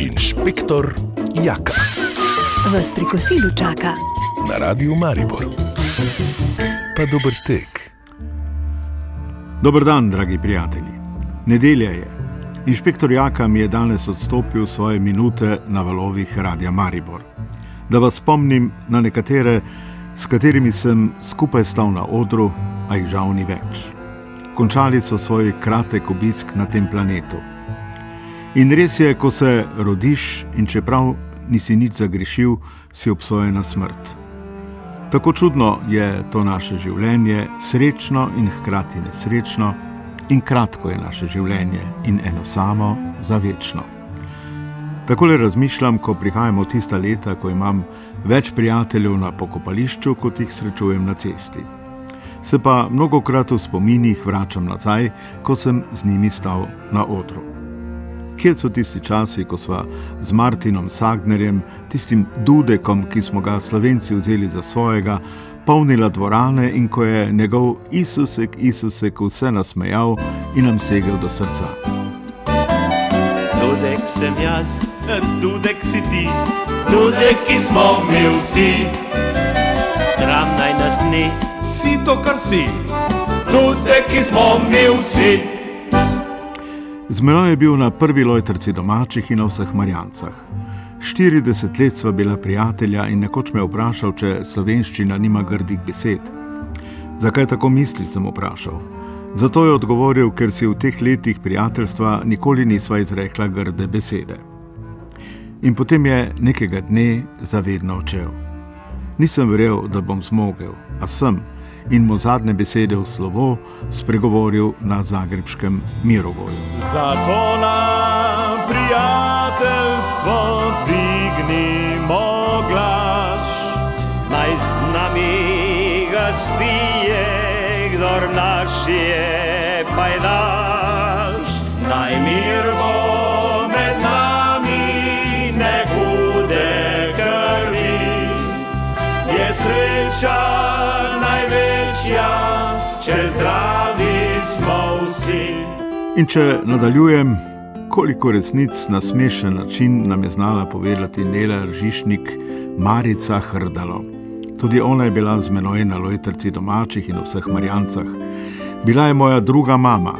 Inšpektor Jaka Vas pri kosilu čaka. na radiju Maribor. Pa dober tek. Dober dan, dragi prijatelji. Nedelja je. Inšpektor Jaka mi je danes odstopil svoje minute na valovih Radia Maribor. Da vas spomnim na nekatere, s katerimi sem skupaj stal na odru, a jih žal ni več. Končali so svoj kratek obisk na tem planetu. In res je, ko se rodiš in čeprav nisi nič zagrešil, si obsojen na smrt. Tako čudno je to naše življenje, srečno in hkrati nesrečno, in kratko je naše življenje in eno samo za večno. Takole razmišljam, ko prihajamo v tista leta, ko imam več prijateljev na pokopališču, kot jih srečujem na cesti. Se pa mnogokrat v spominih vračam nazaj, ko sem z njimi stal na odru. Kje so tisti časi, ko sva z Martinom Sagnerjem, tistim dudekom, ki smo ga slovenci vzeli za svojega, polnila dvorane in ko je njegov Isusek, Isusek vse nasmejal in nam segel do srca. Dudek sem jaz, dudek si ti, dudek, ki smo mi vsi. Sram naj nas ni, si to, kar si, dudek, ki smo mi vsi. Z menoj je bil na prvi lojtrci domačih in na vseh marjancah. 40 let sva bila prijatelja in nekoč me je vprašal, če slovenščina nima grdih besed. Zakaj tako misli, sem vprašal. Zato je odgovoril, ker si v teh letih prijateljstva nikoli nisva izrekla grde besede. In potem je nekega dne zavedno odšel. Nisem verjel, da bom zmogel, a sem in mu zadnje besede v slovo spregovoril na zagrebskem mirovoju. Zato na prijateljstvo dvignimo glas, naj z nami ga spije, kdor naš je pajdaš. Naj mir In če nadaljujem, koliko resnic na smešen način nam je znala povedati Nela Ržišnik, Marica Hrdalo. Tudi ona je bila z menoj na lojtrci domačih in vseh marjancah. Bila je moja druga mama.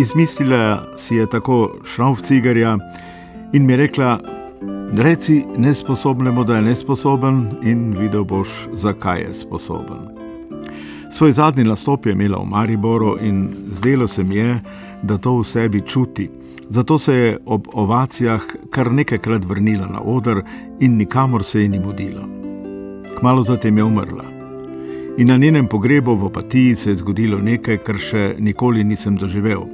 Izmislila si je tako šrauf cigarja in mi rekla, reci nesposobnemu, da je nesposoben in videl boš, zakaj je sposoben. Svoj zadnji nastop je imela v Mariboru in zdelo se mi je, to v sebi čuti. Zato se je ob ovacijah kar nekajkrat vrnila na oder in nikamor se je ni mudila. Kmalo zatem je umrla. In na njenem pogrebu v opatiji se je zgodilo nekaj, kar še nikoli nisem doživel.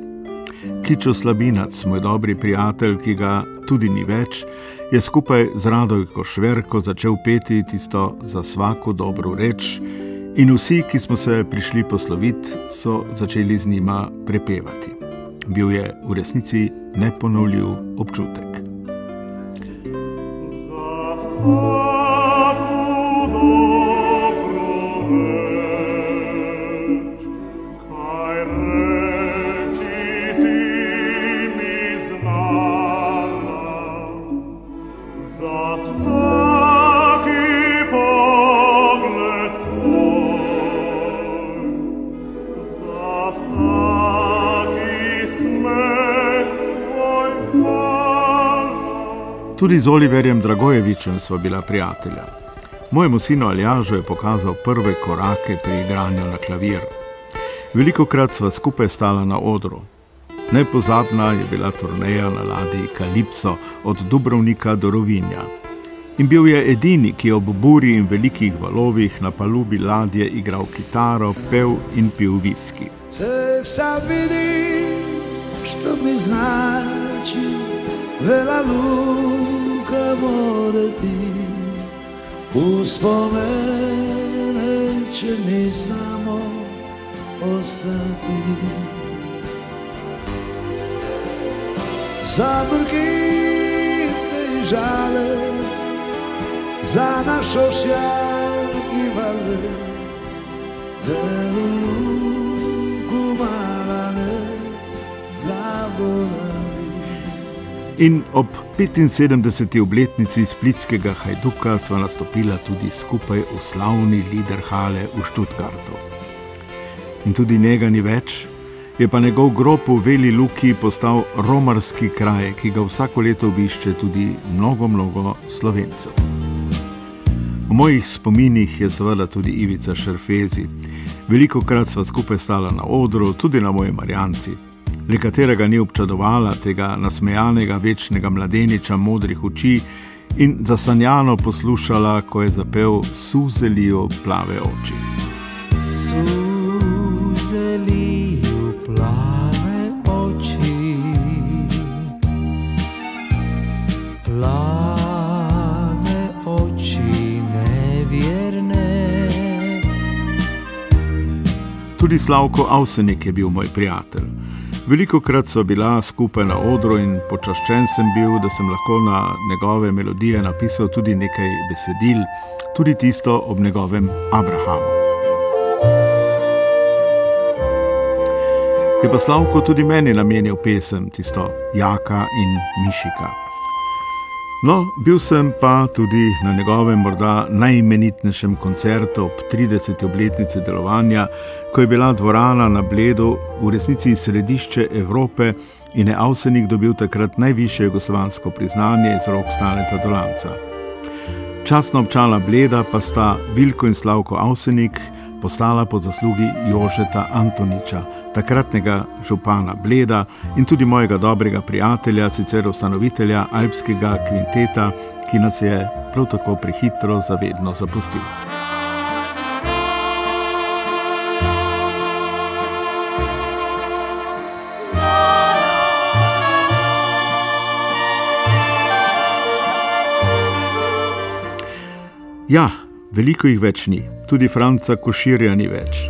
Kičo Slabinac, moj dobri prijatelj, ki ga tudi ni več, je skupaj z Radojko Šverko začel peti tisto za vsako dobro reč, in vsi, ki smo se prišli posloviti, so začeli z njima prepevati. Bil je v resnici neponovljiv občutek. Tudi z Oliverjem Dragojevičem sva bila prijatelja. Mojemu sinu Aljažu je pokazal prve korake pri igranju na klavir. Veliko krat sva skupaj stala na odru. Nepozabna je bila turneja na ladji Kalipso od Dubrovnika do Rovinja. In bil je edini, ki je ob buri in velikih valovih na palubi ladje igral kitaro, pev in pil viski. Sad vidim što mi znači vela luka more ti Uspomene će mi samo ostati. Zabrkite i žale za naš ošjaj i vale Velu luku mala ne zaboravi In ob 75. obletnici splitskega Hajduka sva nastopila tudi skupaj v slavni Liderhale v Študgartu. In tudi njega ni več, je pa njegov grob v Veli Luki postal romarski kraj, ki ga vsako leto obišče tudi mnogo, mnogo slovencev. V mojih spominih je seveda tudi Ivica Šerfezi. Veliko krat sva skupaj stala na odru, tudi na moji Marjanci. Le katerega ni občudovala tega nasmejanega, večnega mladeniča modrih oči in zasanjano poslušala, ko je zapel Suzelijo plave oči. Suzelijo plave oči. Plave oči nevierne. Tudi Slavko Avsenik je bil moj prijatelj. Veliko krat so bila skupaj na odru in počaščen sem bil, da sem lahko na njegove melodije napisal tudi nekaj besedil, tudi tisto ob njegovem Abrahamu. Je pa Slavko tudi meni namenil pesem, tisto Jaka in Mišika. No, bil sem pa tudi na njegovem morda najimenitnejšem koncertu ob 30. obletnici delovanja, ko je bila dvorana na Bledu v resnici središče Evrope in je Avsenik dobil takrat najvišje jugoslovansko priznanje iz rok Staneta Dolanca. Časno občala Bleda pa sta Vilko in Slavko Avsenik postala po zaslugi Jožeta Antoniča, takratnega župana Bleda in tudi mojega dobrega prijatelja, sicer ustanovitelja alpskega kvinteta, ki nas je prav tako prehitro zavedno zapustil. Ja, veliko jih več ni, tudi Franca Koširja ni več.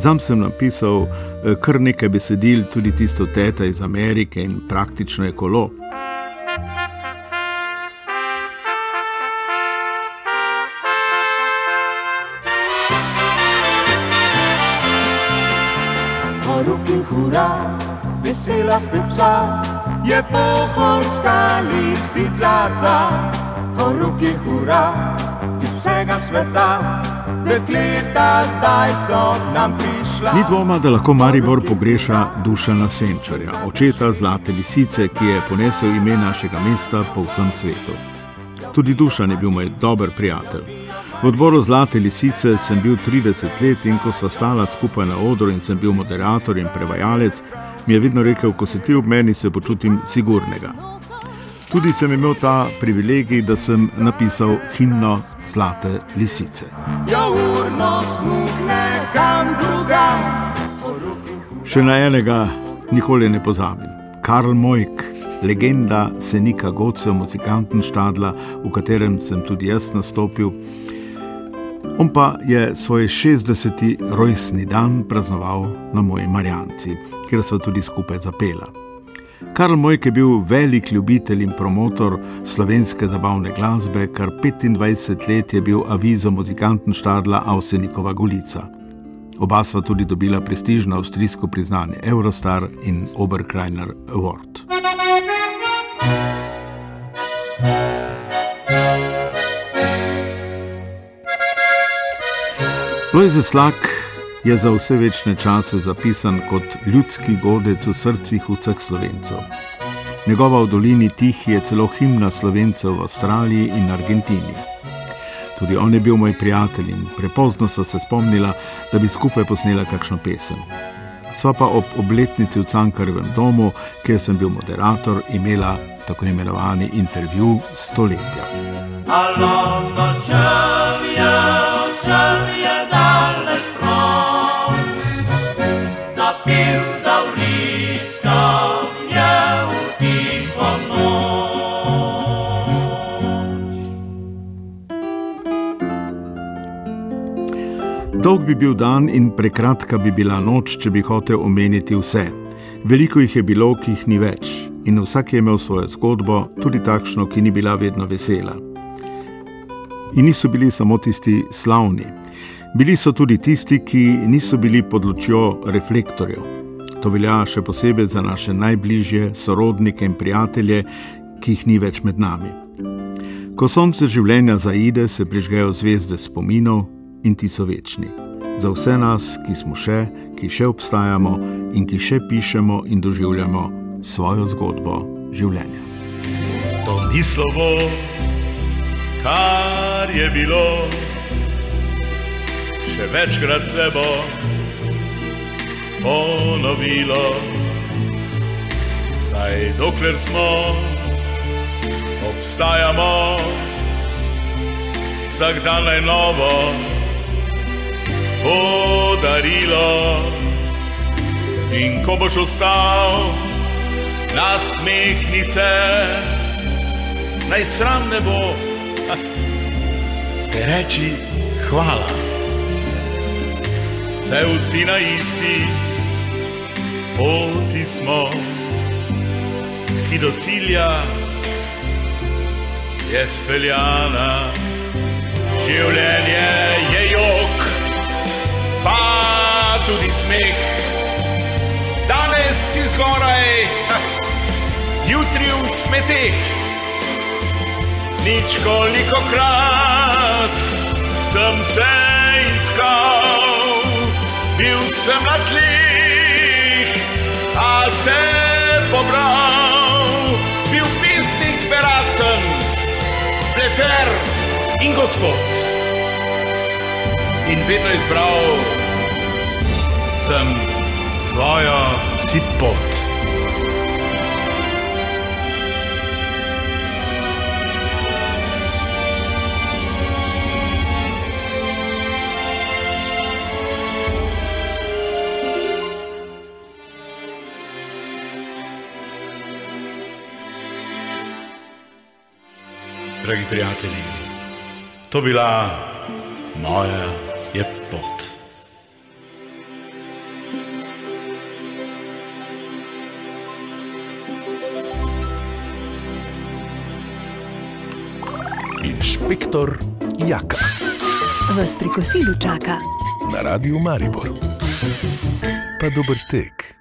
Zam sem napisal eh, kar nekaj besedil, tudi tisto teta iz Amerike in praktično je kolo. Ruki hura, vesela spet vsa, je pohorska lisica ta. Ruki hura, vsega sveta, dekleta zdaj so nam prišla. Ni dvoma, da lahko Maribor pogreša Dušana Senčarja, očeta Zlate lisice, ki je ponesel ime našega mesta po vsem svetu. Tudi Dušan je bil moj dober prijatelj. V odboru Zlate lisice sem bil 30 let in ko sva stala skupaj na odru in sem bil moderator in prevajalec, mi je vedno rekel, ko se ti ob meni, se počutim sigurnega. Tudi sem imel ta privilegij, da sem napisal himno Zlate lisice. Drugam. Še na enega nikoli ne pozabim. Karl Mojk, legenda Senika Gocev, muzikantenštadla, v katerem sem tudi jaz nastopil. On pa je svoj 60. rojstni dan praznoval na moji Marjanci, kjer so tudi skupaj zapela. Karl Mojk je bil velik ljubitelj in promotor slovenske zabavne glasbe, kar 25 let je bil avizo muzikantenštadla Avsenikova Golica. Oba sva tudi dobila prestižno avstrijsko priznanje Eurostar in Oberkreiner Award. Lojze Slak je za vse večne čase zapisan kot ljudski godec v srcih vseh slovencev. Njegova v dolini Tih je celo himna slovencev v Avstraliji in Argentini. Tudi on je bil moj prijatelj in prepozno so se spomnila, da bi skupaj posnela kakšno pesem. Sva pa ob obletnici v Cankarjevem domu, kjer sem bil moderator, imela tako imenovani intervju stoletja. Alo, bil dan in prekratka bi bila noč, če bi hotel omeniti vse. Veliko jih je bilo, ki jih ni več, in vsak je imel svojo zgodbo, tudi takšno, ki ni bila vedno vesela. In niso bili samo tisti slavni, bili so tudi tisti, ki niso bili pod lučjo reflektorjev. To velja še posebej za naše najbližje sorodnike in prijatelje, ki jih ni več med nami. Ko sonce življenja zaide, se prižgejo zvezde spominov in ti so večni. Za vse nas, ki smo še, ki še obstajamo in ki še pišemo in doživljamo svojo zgodbo življenja. To ni slovo, kar je bilo, še večkrat se bo ponovilo. Saj dokler smo, obstajamo, vsak dan je novo podarilo. In ko boš ostal, nasmehnice, naj sram ne bo, te reči hvala. Se vsi na isti poti smo, ki do cilja je speljana. Življenje je jok, pa tudi smeh. Danes si zgoraj, jutri v smeteh. Nič koliko krat sem se iskal, bil sem na tleh, a se pobral, bil pisnik beraten, blefer in gospod. In vedno izbral sem svojo sit pot. Dragi prijatelji, to bila moja je pot. Inšpektor Jaka Vas pri kosilu čaka. na Radiu Maribor. Pa dober tek.